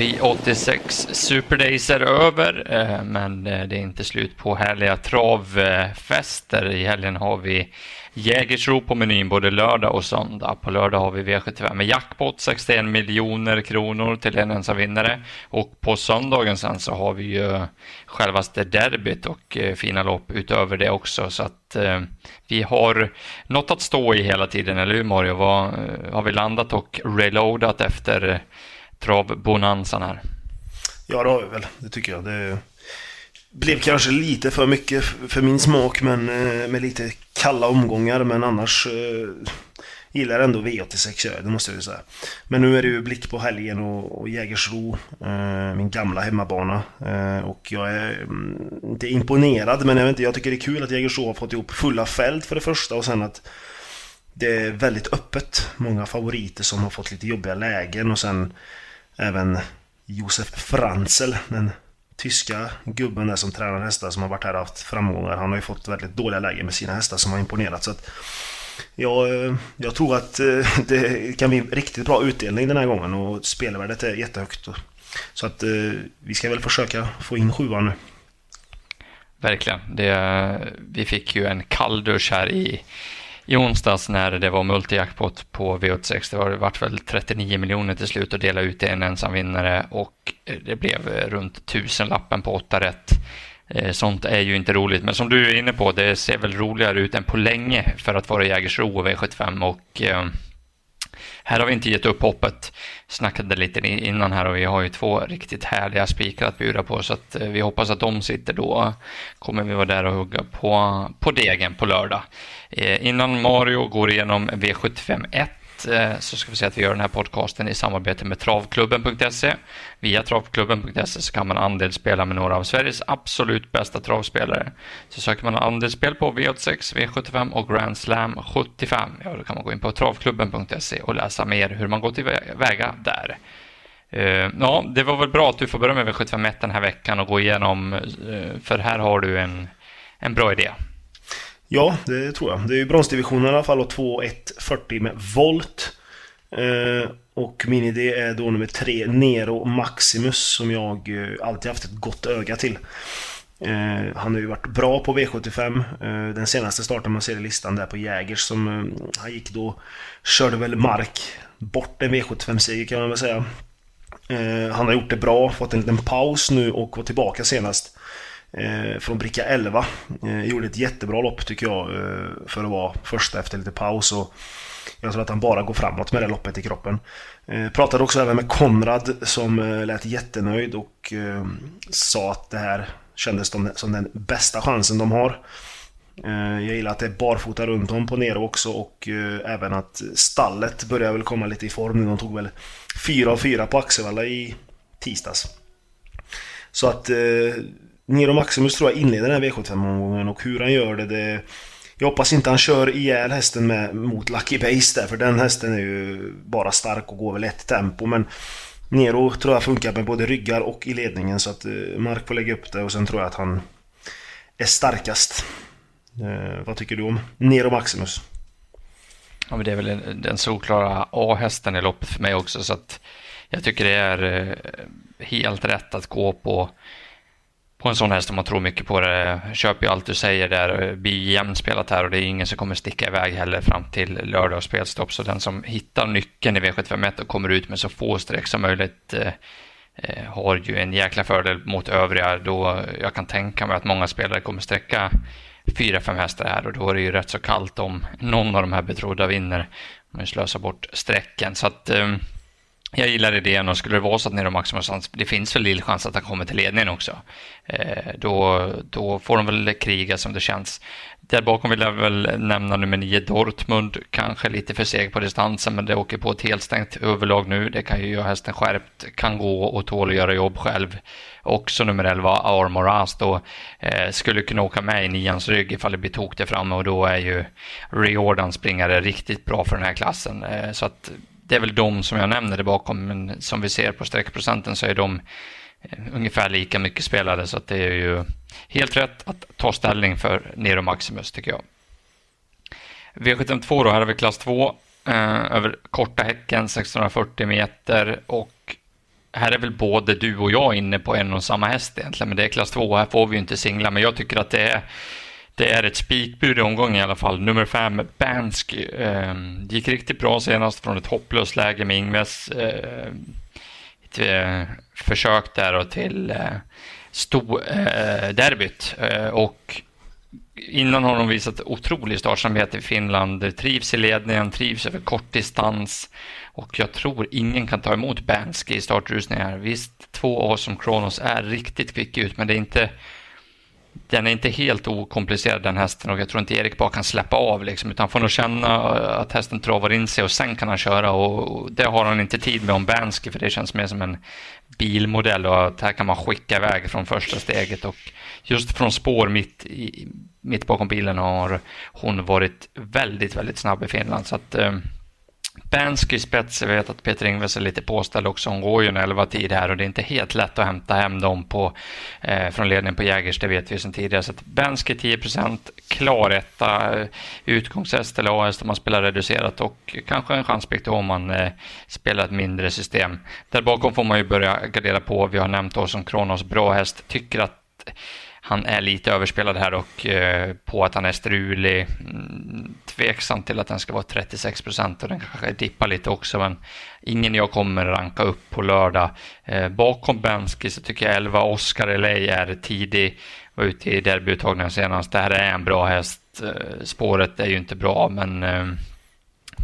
V86 Super Days är över, eh, men eh, det är inte slut på härliga travfester. I helgen har vi Jägersro på menyn både lördag och söndag. På lördag har vi V75 med jackpot, 61 miljoner kronor till en ensam vinnare. Och på söndagen sen så har vi ju självaste derbyt och eh, fina lopp utöver det också. Så att vi har något att stå i hela tiden, eller hur Mario? Vad, har vi landat och reloadat efter travbonanzan här? Ja, det har vi väl. Det tycker jag. Det blev kanske lite för mycket för min smak, men eh, med lite kalla omgångar. Men annars eh, gillar jag ändå V86, det måste jag ju säga. Men nu är det ju blick på helgen och, och Jägersro, eh, min gamla hemmabana. Eh, och jag är mm, inte imponerad, men jag, vet inte, jag tycker det är kul att Jägersro har fått ihop fulla fält för det första och sen att det är väldigt öppet. Många favoriter som har fått lite jobbiga lägen och sen även Josef Franzel, den tyska gubben där som tränar hästar som har varit här och haft framgångar. Han har ju fått väldigt dåliga lägen med sina hästar som har imponerat. Så att, ja, eh, jag tror att eh, det kan bli riktigt bra utdelning den här gången och spelvärdet är jättehögt. Så att eh, vi ska väl försöka få in sjuan nu. Verkligen. Det, vi fick ju en kalldusch här i i onsdags när det var multijackpot på V86. Det var, vart väl 39 miljoner till slut att dela ut till en ensam vinnare och eh, det blev eh, runt tusenlappen på åtta rätt. Eh, sånt är ju inte roligt, men som du är inne på, det ser väl roligare ut än på länge för att vara Jägersro och V75 och eh, här har vi inte gett upp hoppet. Snackade lite innan här och vi har ju två riktigt härliga spikar att bjuda på så att eh, vi hoppas att de sitter då. Kommer vi vara där och hugga på, på degen på lördag. Eh, innan Mario går igenom V75 1 Eh, så ska vi säga att vi gör den här podcasten i samarbete med travklubben.se. Via travklubben.se så kan man andelsspela med några av Sveriges absolut bästa travspelare. Så söker man andelsspel på V86, V75 och Grand Slam 75, ja då kan man gå in på travklubben.se och läsa mer hur man går tillväga där. Eh, ja, det var väl bra att du får börja med V751 den här veckan och gå igenom, eh, för här har du en, en bra idé. Ja, det tror jag. Det är ju bronsdivisionen i alla fall och 2-1-40 med volt. Eh, och min idé är då nummer 3, Nero Maximus, som jag eh, alltid haft ett gott öga till. Eh, han har ju varit bra på V75. Eh, den senaste starten man ser i listan där på Jägers som eh, han gick då, körde väl mark bort en V75-seger kan man väl säga. Eh, han har gjort det bra, fått en liten paus nu och var tillbaka senast eh, Eh, från bricka 11. Eh, gjorde ett jättebra lopp tycker jag eh, för att vara första efter lite paus. Och jag tror att han bara går framåt med det loppet i kroppen. Eh, pratade också även med Konrad som eh, lät jättenöjd och eh, sa att det här kändes som, som den bästa chansen de har. Eh, jag gillar att det är barfota runt om på Nero också och eh, även att stallet börjar väl komma lite i form nu. De tog väl 4 av 4 på Axevalla i tisdags. Så att Nero Maximus tror jag inleder den här V75-omgången och hur han gör det, det... Jag hoppas inte han kör ihjäl hästen med, mot Lucky Base där, för den hästen är ju bara stark och går väl ett tempo, men... Nero tror jag funkar med både ryggar och i ledningen så att eh, Mark får lägga upp det och sen tror jag att han är starkast. Eh, vad tycker du om Nero Maximus? Ja, men det är väl den solklara A-hästen i loppet för mig också så att jag tycker det är eh, helt rätt att gå på på en sån häst om man tror mycket på det. Köper ju allt du säger där, blir jämnspelat här och det är ingen som kommer sticka iväg heller fram till lördag och spelstopp. Så den som hittar nyckeln i V751 och kommer ut med så få streck som möjligt eh, eh, har ju en jäkla fördel mot övriga. Då jag kan tänka mig att många spelare kommer sträcka fyra, fem hästar här och då är det ju rätt så kallt om någon av de här betrodda vinner. Man slösar bort strecken. Så att eh, jag gillar idén och skulle det vara så att Nero Maximus, det finns väl lill chans att han kommer till ledningen också. Eh, då, då får de väl kriga som det känns. Där bakom vill jag väl nämna nummer nio Dortmund, kanske lite för seg på distansen men det åker på ett helt stängt överlag nu. Det kan ju göra hästen skärpt, kan gå och tål att göra jobb själv. Också nummer 11 Armoras då eh, skulle kunna åka med i nians rygg ifall det blir tok där framme och då är ju Riordan springare riktigt bra för den här klassen. Eh, så att det är väl de som jag nämner där bakom, men som vi ser på sträckprocenten så är de eh, ungefär lika mycket spelade, så att det är ju helt rätt att ta ställning för Nero Maximus tycker jag. V72 då, här har vi klass 2 eh, över korta häcken 640 meter och här är väl både du och jag inne på en och samma häst egentligen, men det är klass 2. Här får vi ju inte singla, men jag tycker att det är det är ett spikbud i omgången i alla fall. Nummer fem, Bansky. Eh, gick riktigt bra senast från ett hopplöst läge med Ingves eh, ett, eh, försök där och till eh, sto, eh, derbyt. Eh, och innan har de visat otrolig startsamhet i Finland. Trivs i ledningen, trivs över kort distans. Och jag tror ingen kan ta emot Bansky i startrusningar. Visst, två år som Kronos är riktigt kvick ut, men det är inte den är inte helt okomplicerad den hästen och jag tror inte Erik bara kan släppa av liksom, utan får nog känna eh, att hästen travar in sig och sen kan han köra och det har han inte tid med om Bansky för det känns mer som en bilmodell och att här kan man skicka iväg från första steget och just från spår mitt, i, mitt bakom bilen har hon varit väldigt, väldigt snabb i Finland så att eh, Bansky spets, jag vet att Peter Ingves är lite påställd också. Hon går ju en 11 tid här och det är inte helt lätt att hämta hem dem på, eh, från ledningen på Jägers, det vet vi sedan tidigare. Så att Bansky 10 klar etta, eh, utgångshäst eller A-häst om man spelar reducerat och kanske en chanspick om man eh, spelar ett mindre system. Där bakom får man ju börja gardera på. Vi har nämnt oss som Kronos bra häst, tycker att han är lite överspelad här och eh, på att han är strulig. Mm, tveksam till att den ska vara 36 procent och den kanske dippar lite också men ingen jag kommer ranka upp på lördag. Eh, bakom Bensky så tycker jag 11 Oscar Elej är tidig. Var ute i derbyuttagningen senast. Det här är en bra häst. Eh, spåret är ju inte bra men eh,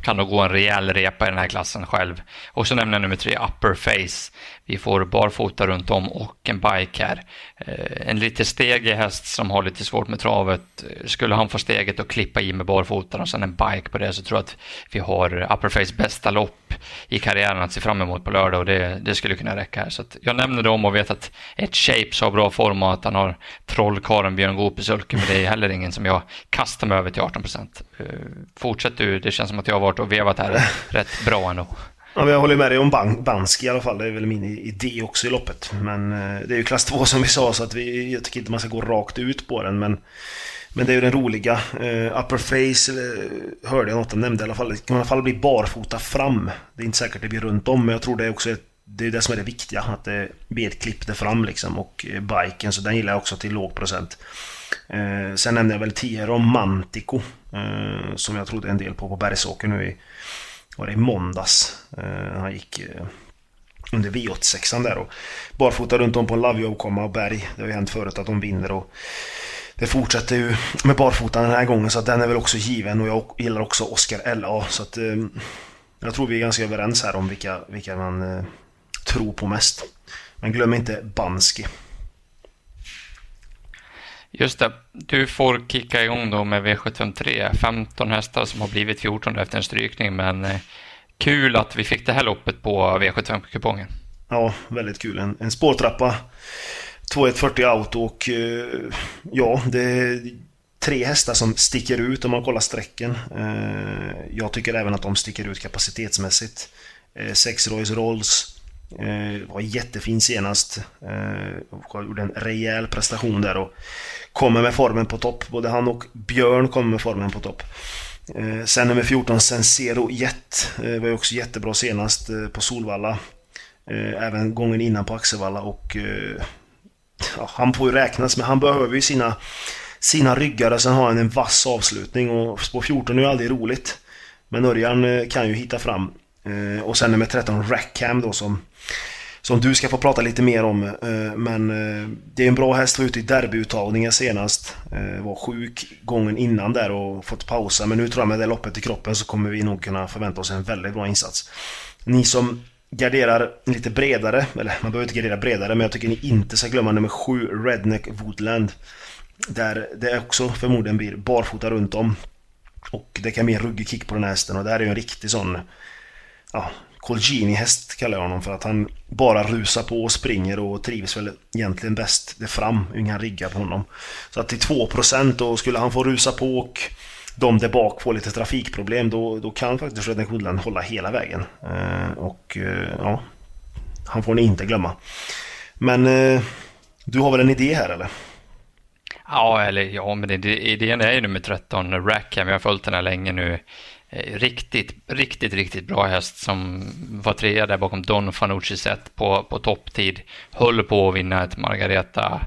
kan nog gå en rejäl repa i den här klassen själv. Och så nämner jag nummer tre, Upper Face. Vi får barfota runt om och en bike här. Eh, en lite stegig häst som har lite svårt med travet. Eh, skulle han få steget och klippa i med barfotan och sen en bike på det så tror jag att vi har Upperface bästa lopp i karriären att se fram emot på lördag och det, det skulle kunna räcka här. Så jag nämner dem och vet att ett Shapes har bra form och att han har trollkaren Björn Goop i sulken men det är heller ingen som jag kastar mig över till 18 procent. Eh, fortsätt du, det känns som att jag har varit och vevat här rätt bra ändå. Ja, men jag håller med dig om Ban Banski i alla fall. Det är väl min idé också i loppet. Men eh, det är ju klass 2 som vi sa så att vi, jag tycker inte man ska gå rakt ut på den. Men, men det är ju den roliga. Uh, upper face hörde jag något de nämnde i alla fall. Det kan i alla fall bli barfota fram. Det är inte säkert det blir runt om men jag tror det är också ett, det är det som är det viktiga. Att det blir ett klipp där fram liksom. Och eh, biken så den gillar jag också till låg procent. Uh, sen nämnde jag väl 10 Romantico. som jag trodde en del på på Bergsåker nu i var det i måndags. Eh, han gick eh, under V86 där och barfota runt om på en Lavio-åkomma och berg. Det har ju hänt förut att de vinner och det fortsätter ju med barfota den här gången så att den är väl också given och jag gillar också Oscar LA så att eh, jag tror vi är ganska överens här om vilka, vilka man eh, tror på mest. Men glöm inte Banski. Just det, du får kicka igång då med V753. 15 hästar som har blivit 14 efter en strykning, men eh, kul att vi fick det här loppet på V75-kupongen. Ja, väldigt kul. En, en spårtrappa, 2140 auto och eh, ja, det är tre hästar som sticker ut om man kollar strecken. Eh, jag tycker även att de sticker ut kapacitetsmässigt. Sex Royce Rolls, Eh, var jättefin senast. Eh, gjorde en rejäl prestation där och kommer med formen på topp. Både han och Björn kommer med formen på topp. Eh, sen nummer 14, Sensero Jet. Eh, var ju också jättebra senast eh, på Solvalla. Eh, även gången innan på Axevalla och eh, ja, han får ju räknas men han behöver ju sina, sina ryggar och sen har han en vass avslutning och spår 14 är ju aldrig roligt. Men Örjan eh, kan ju hitta fram. Eh, och sen nummer 13, Rackham då som som du ska få prata lite mer om. Eh, men eh, det är en bra häst, var ute i derbyuttagningen senast. Eh, var sjuk gången innan där och fått pausa. Men nu tror jag med det loppet i kroppen så kommer vi nog kunna förvänta oss en väldigt bra insats. Ni som garderar lite bredare, eller man behöver inte gardera bredare, men jag tycker ni inte ska glömma nummer 7, Redneck Woodland. Där det också förmodligen blir barfota runt om. Och det kan bli en ruggig kick på den här hästen och det här är ju en riktig sån... Ja, Colgini-häst kallar jag honom för att han bara rusar på och springer och trivs väl egentligen bäst det fram. Inga riggar på honom. Så att till 2% då skulle han få rusa på och de där bak får lite trafikproblem då, då kan faktiskt Redneck Woodland hålla hela vägen. Eh, och eh, ja, han får ni inte glömma. Men eh, du har väl en idé här eller? Ja, eller ja, men idén är ju nummer 13, Rackham. Jag har följt den här länge nu. Eh, riktigt, riktigt, riktigt bra häst som var trea där bakom Don Fanucci sett på, på topptid. höll på att vinna ett Margareta,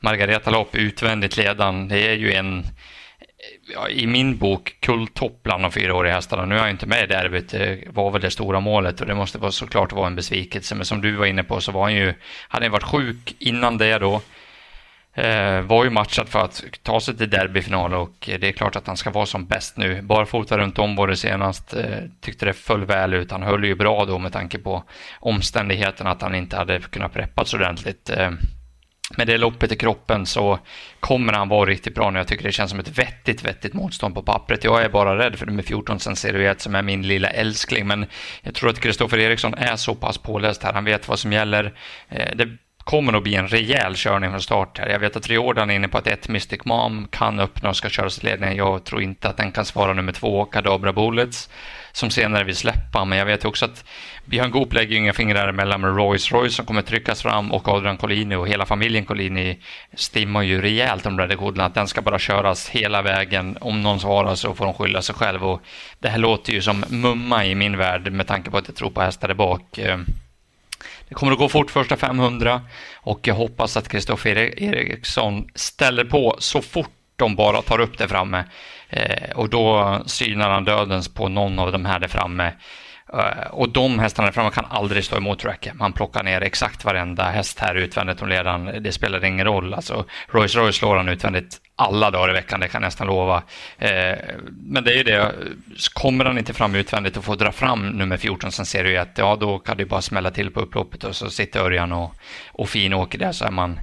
Margareta-lopp utvändigt ledan. Det är ju en, ja, i min bok, kulltopp bland de fyraåriga hästarna. Nu är jag inte med i derbyt, det var väl det stora målet och det måste vara såklart vara en besvikelse. Men som du var inne på så var han ju, hade han varit sjuk innan det då Eh, var ju matchad för att ta sig till derbyfinal och det är klart att han ska vara som bäst nu. Barfota runt om var det senast, eh, tyckte det föll väl ut. Han höll ju bra då med tanke på omständigheten att han inte hade kunnat preppats ordentligt. Eh, med det loppet i kroppen så kommer han vara riktigt bra nu. Jag tycker det känns som ett vettigt, vettigt motstånd på pappret. Jag är bara rädd för nummer 14 sen Seruet som är min lilla älskling. Men jag tror att Kristoffer Eriksson är så pass påläst här. Han vet vad som gäller. Eh, det kommer att bli en rejäl körning från start här. Jag vet att Riordan är inne på att ett Mystic Mom kan öppna och ska köra sig ledningen. Jag tror inte att den kan svara nummer två, Kadabra Bullets, som senare vill släppa. Men jag vet också att Björn Goop lägger inga fingrar emellan med Royce Royce som kommer tryckas fram och Adrian Collini och hela familjen Collini stimmar ju rejält om Red att den ska bara köras hela vägen. Om någon svarar så får de skylla sig själv och det här låter ju som mumma i min värld med tanke på att jag tror på hästar där bak. Eh, det kommer att gå fort första 500 och jag hoppas att Kristoffer Eriksson ställer på så fort de bara tar upp det framme. Eh, och då synar han dödens på någon av de här där framme. Eh, och de hästarna framme kan aldrig stå emot Racket. Man plockar ner exakt varenda häst här utvändigt om ledaren. Det spelar ingen roll. Alltså, Royce Royce slår han utvändigt alla dagar i veckan, det kan jag nästan lova. Eh, men det är ju det, kommer han inte fram utvändigt och får dra fram nummer 14 sen ser du ju att ja, då kan det bara smälla till på upploppet och så sitter Örjan och, och fin åker där så är man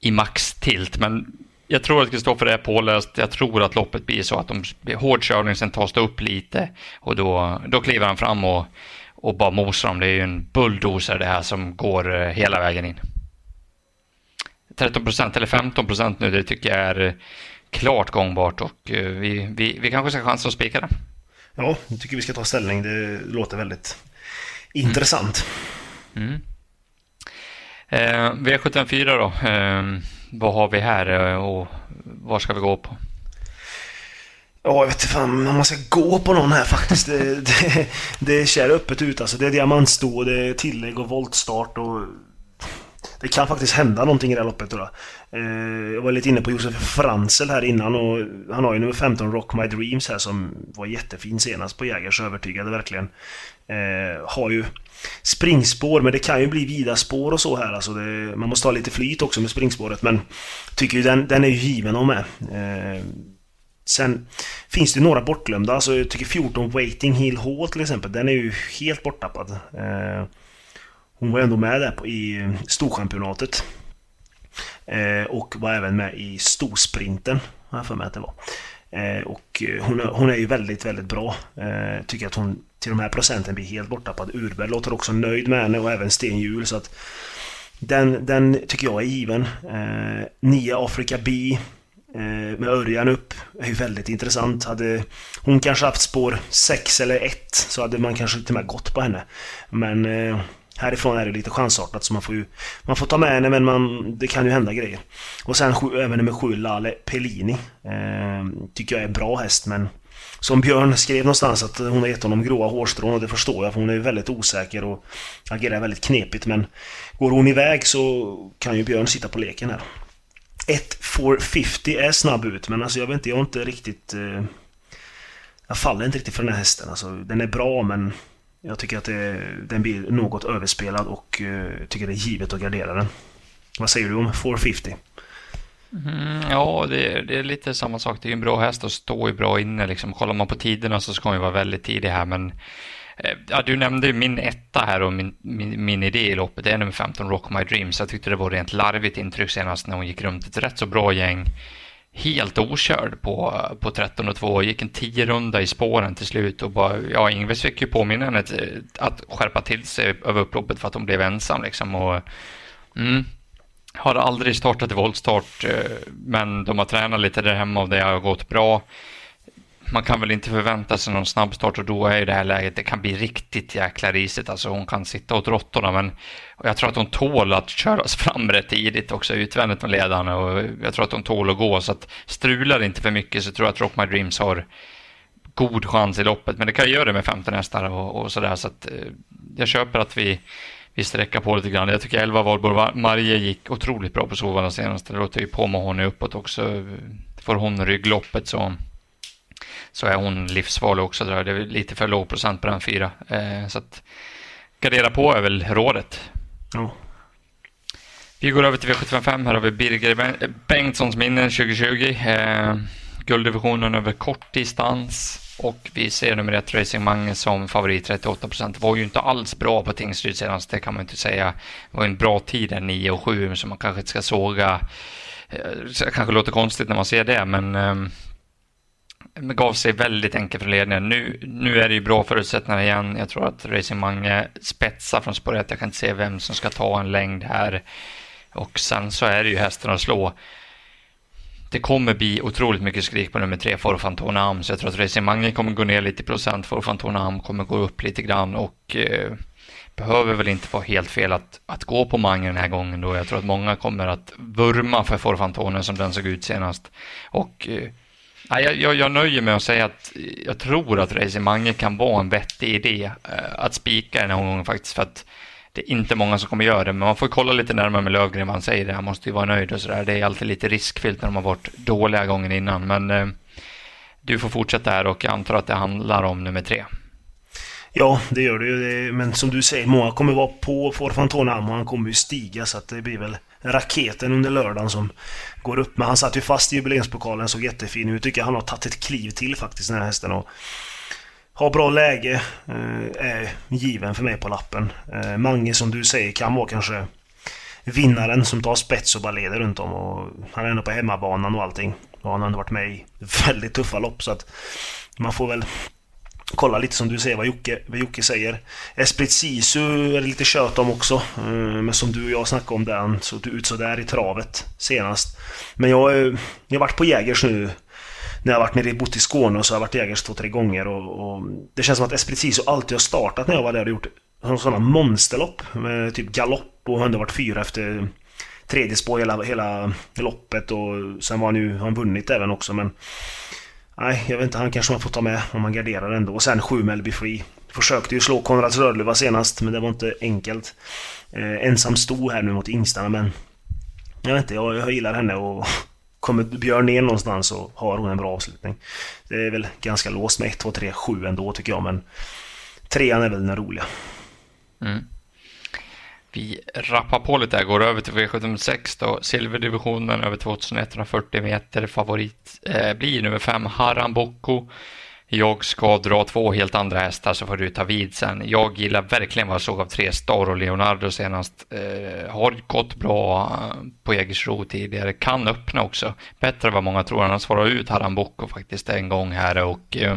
i max-tilt. Men jag tror att Kristoffer är påläst. Jag tror att loppet blir så att de blir hård körning, sen tas det upp lite och då, då kliver han fram och, och bara mosar dem. Det är ju en bulldozer det här som går eh, hela vägen in. 13 procent eller 15 procent nu, det tycker jag är klart gångbart och eh, vi, vi, vi kanske ska chansa att spika det. Ja, jag tycker vi ska ta ställning. Det låter väldigt intressant. Mm. Eh, V74 då. Eh, vad har vi här eh, och var ska vi gå på? Ja, jag vet inte fan om man ska gå på någon här faktiskt. Det, det, det kör öppet ut alltså. Det är diamantstå, det är tillägg och voltstart och det kan faktiskt hända någonting i det här loppet. tror jag. Eh, jag var lite inne på Josef Franzel här innan och han har ju nummer 15 Rock My Dreams här som var jättefin senast på Jägers övertygade verkligen. Eh, har ju springspår men det kan ju bli vida spår och så här alltså. Det, man måste ha lite flyt också med springspåret men tycker ju den, den är ju given om med. Eh, sen finns det några bortglömda. Alltså jag tycker 14 Waiting Hill Hall till exempel. Den är ju helt borttappad. Eh, hon var ändå med där på, i Storchampionatet. Eh, och var även med i Storsprinten, har jag för mig att det var. Eh, och eh, hon, hon, är ju väldigt, väldigt bra. Tycker att hon till de här procenten blir helt borttappad. Urberg låter också nöjd med henne och även Sten Hjul, så att den, den tycker jag är given. Eh, 9 Africa B eh, med Örjan upp är ju väldigt intressant. Hade hon kanske haft spår 6 eller 1 så hade man kanske till och med gått på henne. Men eh, Härifrån är det lite chansartat så man får ju Man får ta med henne men man, det kan ju hända grejer. Och sen även nummer 7 Lale Pellini. Eh, tycker jag är en bra häst men som Björn skrev någonstans att hon har gett honom gråa hårstrån och det förstår jag för hon är väldigt osäker och agerar väldigt knepigt men går hon iväg så kan ju Björn sitta på leken här. 1 450 är snabb ut men alltså jag vet inte, jag har inte riktigt... Eh, jag faller inte riktigt för den här hästen alltså. Den är bra men jag tycker att det, den blir något överspelad och uh, tycker det är givet att gardera den. Vad säger du om 450? Mm, ja, det, det, är lite samma sak. Det är en bra häst och står ju bra inne. Liksom. Kollar man på tiderna så ska hon ju vara väldigt tidig här. Men eh, ja, du nämnde min etta här och min, min, min idé i loppet. Det är nummer 15, Rock My Dreams. Jag tyckte det var rent larvigt intryck senast när hon gick runt ett rätt så bra gäng helt okörd på, på 13 och 2. Gick en 10 runda i spåren till slut och bara, ja, Ingves fick ju påminna henne att skärpa till sig över upploppet för att hon blev ensam liksom. Och, mm, har aldrig startat i voltstart, eh, men de har tränat lite där hemma och det har gått bra man kan väl inte förvänta sig någon snabbstart och då är ju det här läget, det kan bli riktigt jäkla risigt. Alltså hon kan sitta åt råttorna men jag tror att hon tål att köras fram rätt tidigt också utvändigt med ledarna och jag tror att hon tål att gå så att strular inte för mycket så tror jag att Rock My Dreams har god chans i loppet. Men det kan göra det med 15 hästar och, och sådär så att eh, jag köper att vi vi sträcker på lite grann. Jag tycker 11 Valborg Marie gick otroligt bra på Solvalla senast. Det låter ju på med hon uppåt också. Får hon ryggloppet så, så är hon livsfarlig också. Där. Det är lite för låg procent på den fyra. Eh, så att gardera på är väl rådet. Ja. Vi går över till V755. Här har vi Birger Bengtssons minnen 2020. Eh, gulddivisionen över kortdistans. Och vi ser nummer ett Racing Mange som favorit 38 procent. Var ju inte alls bra på Tingsryd senast, det kan man inte säga. Det var en bra tid där, 9 och 7, så man kanske inte ska såga. Det eh, kanske låter konstigt när man ser det, men um, gav sig väldigt enkelt från ledningen. Nu, nu är det ju bra förutsättningar igen. Jag tror att Racing Mange spetsar från spåret. Jag kan inte se vem som ska ta en längd här. Och sen så är det ju hästen att slå det kommer bli otroligt mycket skrik på nummer tre, For Am. så jag tror att Racing Mange kommer gå ner lite i procent, For Am kommer gå upp lite grann och eh, behöver väl inte vara helt fel att, att gå på Mange den här gången då. Jag tror att många kommer att vurma för Forfantone som den såg ut senast. Och eh, jag, jag, jag nöjer mig att säga att jag tror att Racing Mange kan vara en vettig idé eh, att spika den här gången faktiskt för att det är inte många som kommer göra det, men man får kolla lite närmare med Lövgren vad han säger. Han måste ju vara nöjd och sådär. Det är alltid lite riskfyllt när de har varit dåliga gången innan, men eh, du får fortsätta här och jag antar att det handlar om nummer tre. Ja, det gör det ju. Men som du säger, många kommer vara på Forfantona och han kommer ju stiga så att det blir väl raketen under lördagen som går upp. Men han satt ju fast i jubileumspokalen, såg jättefin ut. Tycker han har tagit ett kliv till faktiskt den här hästen. Och har bra läge, eh, är given för mig på lappen. Eh, Mange som du säger kan vara kanske vinnaren som tar spets och bara leder runt om. Och han är ändå på hemmabanan och allting. Och han har ändå varit med i väldigt tuffa lopp så att man får väl kolla lite som du säger vad Jocke, vad Jocke säger. Esprit Sisu är det lite kött om också. Eh, men som du och jag snackade om den såg ut sådär i travet senast. Men jag, eh, jag har varit på Jägers nu när jag har varit nere, bott i Skåne så har jag varit Jägers två, tre gånger och, och, Det känns som att Esprit Sisu alltid har startat när jag var där och gjort sådana monsterlopp med typ galopp och har ändå varit fyra efter tredje spår hela, hela loppet och sen var han ju, har han vunnit även också men Nej, jag vet inte, han kanske man får ta med om man garderar ändå. Och sen 7 Melby Free. Försökte ju slå Konrads Rödluva senast, men det var inte enkelt. Eh, ensam sto här nu mot Ingstarna, men... Jag vet inte, jag, jag gillar henne och kommer Björn ner någonstans så har hon en bra avslutning. Det är väl ganska låst med 1, 2, 3, 7 ändå tycker jag, men trean är väl den roliga. Mm. Vi rappar på lite här, går över till V76 då. Silverdivisionen över 2140 meter. Favorit eh, blir nummer 5 Haram Boko. Jag ska dra två helt andra hästar så får du ta vid sen. Jag gillar verkligen vad jag såg av tre Star och Leonardo senast. Eh, har gått bra eh, på Jägersro tidigare. Kan öppna också. Bättre än vad många tror. Han har svarat ut Haram Boko faktiskt en gång här och eh,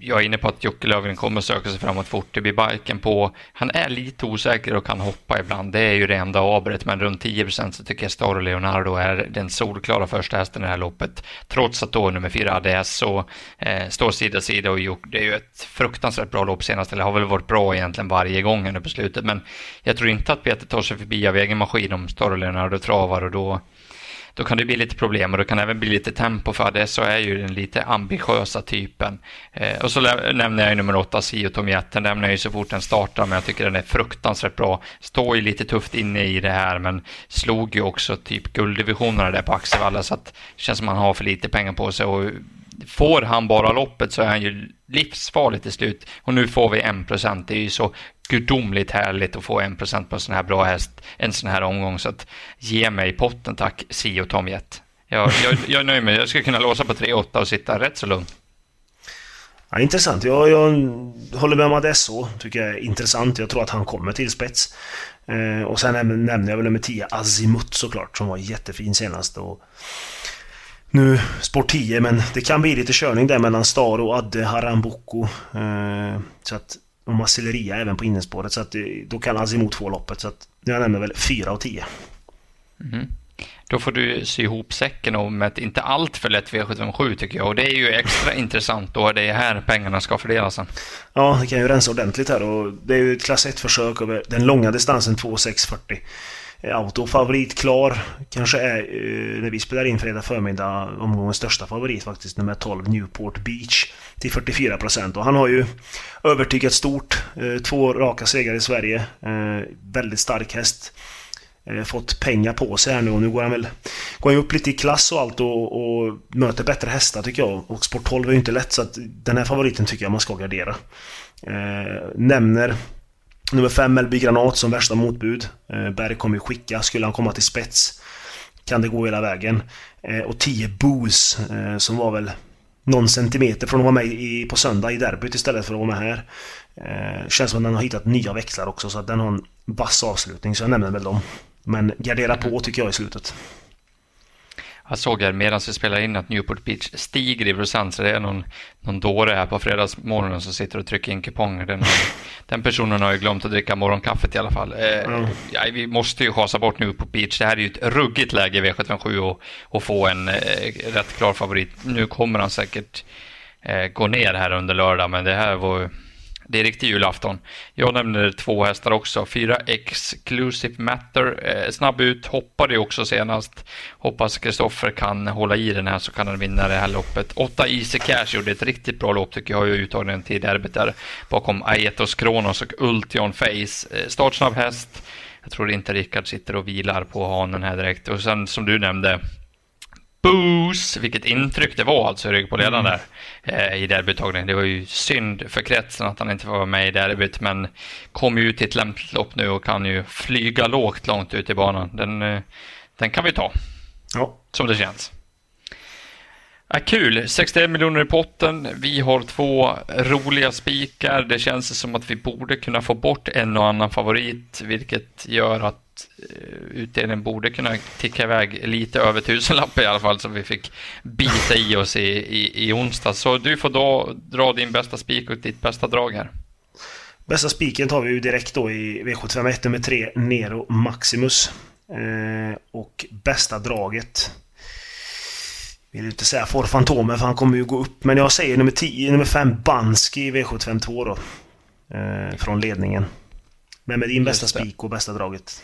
jag är inne på att Jocke Löfgren kommer söka sig framåt fort. Det blir biken på. Han är lite osäker och kan hoppa ibland. Det är ju det enda avbret, men runt 10 så tycker jag Star Leonardo är den solklara första hästen i det här loppet. Trots att då nummer fyra ADS så eh, står sida sida och Jocke, det är ju ett fruktansvärt bra lopp senast, eller har väl varit bra egentligen varje gång nu på slutet, men jag tror inte att Peter tar sig förbi av egen maskin om Star Leonardo travar och då då kan det bli lite problem och det kan även bli lite tempo för det så är ju den lite ambitiösa typen. Eh, och så nämner jag ju nummer åtta, Sio Tomiet. Den nämner jag ju så fort den startar, men jag tycker den är fruktansvärt bra. Står ju lite tufft inne i det här, men slog ju också typ gulddivisionerna där på Axevalla, så att det känns som man har för lite pengar på sig. Och får han bara loppet så är han ju livsfarlig till slut. Och nu får vi en procent. Det är ju så gudomligt härligt att få en procent på en sån här bra häst en sån här omgång. Så att ge mig potten tack, Si och Tom Jett. Jag, jag, jag är nöjd med det. Jag ska kunna låsa på 3-8 och sitta rätt så lugn. Ja, intressant. Jag, jag håller med om att det är så. Tycker jag är intressant. Jag tror att han kommer till spets. Eh, och sen nämner jag väl nummer 10, Azimut såklart, som var jättefin senast. Och nu spår 10, men det kan bli lite körning där mellan Star och Adde Harambuco. Eh, så att och Marcelleria även på innerspåret. Så att då kan Azimut få loppet. Så att jag nämner väl 4 av 10. Mm. då får du sy ihop säcken om ett inte allt för lätt V757 tycker jag. Och det är ju extra intressant då det är här pengarna ska fördelas sen. Ja, det kan ju rensa ordentligt här och det är ju ett klass 1-försök över den långa distansen 2640. Eh, autofavorit klar. Kanske är, eh, när vi spelar in fredag förmiddag, omgångens största favorit faktiskt, nummer 12 Newport Beach. Till 44% och han har ju övertygat stort. Eh, två raka segrar i Sverige. Eh, väldigt stark häst. Eh, fått pengar på sig här nu och nu går han väl går han upp lite i klass och allt och, och möter bättre hästar tycker jag. Och Sport 12 är ju inte lätt så att den här favoriten tycker jag man ska gardera. Eh, nämner Nummer 5 Melby Granat som värsta motbud. Eh, Berg kommer ju skicka. Skulle han komma till spets kan det gå hela vägen. Eh, och 10 Boos eh, som var väl någon centimeter från att vara med i, på söndag i derbyt istället för att vara med här. Känns som att den har hittat nya växlar också så att den har en vass avslutning så jag nämner väl dem. Men gardera på tycker jag i slutet. Jag såg här medan vi spelar in att Newport Beach stiger i procent, så det är någon, någon dåre här på fredagsmorgonen som sitter och trycker in kuponger. Den, den personen har ju glömt att dricka morgonkaffet i alla fall. Eh, mm. ja, vi måste ju chasa bort Newport Beach. Det här är ju ett ruggigt läge i V757 och, och få en eh, rätt klar favorit. Nu kommer han säkert eh, gå ner här under lördag, men det här var det är riktig julafton. Jag nämner två hästar också. Fyra Exclusive Matter. Eh, snabb ut, hoppade ju också senast. Hoppas Kristoffer kan hålla i den här så kan han vinna det här loppet. Åtta Easy Cash gjorde ett riktigt bra lopp tycker jag. Jag uttagningen till derbyt där bakom Aetos Kronos och Ultion Face. Eh, startsnabb häst. Jag tror inte Rickard sitter och vilar på hanen här direkt. Och sen som du nämnde Booze, vilket intryck det var alltså i rygg på ledaren mm. där eh, i derbytagningen. Det var ju synd för kretsen att han inte var med i derbyt, men kom ju ut i ett lämpligt lopp nu och kan ju flyga lågt långt ut i banan. Den, eh, den kan vi ta. Ja. Som det känns. Ja, kul! 61 miljoner i potten. Vi har två roliga spikar. Det känns som att vi borde kunna få bort en och annan favorit, vilket gör att utdelningen borde kunna ticka iväg lite över tusenlappar i alla fall, så vi fick bita i oss i, i, i onsdag. Så du får då dra din bästa spik och ditt bästa drag här. Bästa spiken tar vi ju direkt då i V751 nummer 3, Nero Maximus. Eh, och bästa draget vill inte säga får Fantomen för han kommer ju gå upp. Men jag säger nummer 10, nummer 5 Banski i V752 då. Eh, från ledningen. Men med din bästa spik och bästa draget.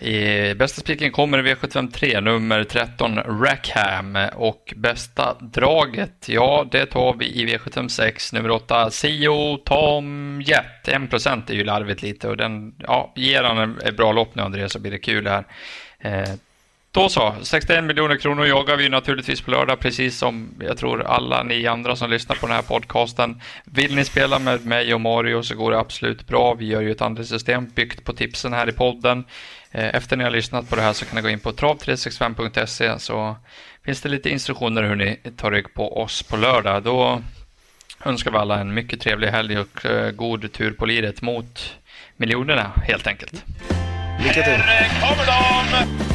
I bästa spiken kommer i V753, nummer 13, Rackham. Och bästa draget, ja, det tar vi i V756, nummer 8, Sio Tom Jet. 1% är ju larvigt lite och den, ja, ger han ett bra lopp nu, Andreas, så blir det kul här. Eh, då så, 61 miljoner kronor jagar vi naturligtvis på lördag, precis som jag tror alla ni andra som lyssnar på den här podcasten. Vill ni spela med mig och Mario så går det absolut bra. Vi gör ju ett andelssystem byggt på tipsen här i podden. Eh, efter ni har lyssnat på det här så kan ni gå in på trav365.se så finns det lite instruktioner hur ni tar rygg på oss på lördag. Då önskar vi alla en mycket trevlig helg och eh, god tur på liret mot miljonerna helt enkelt. Lycka till! Här kommer de!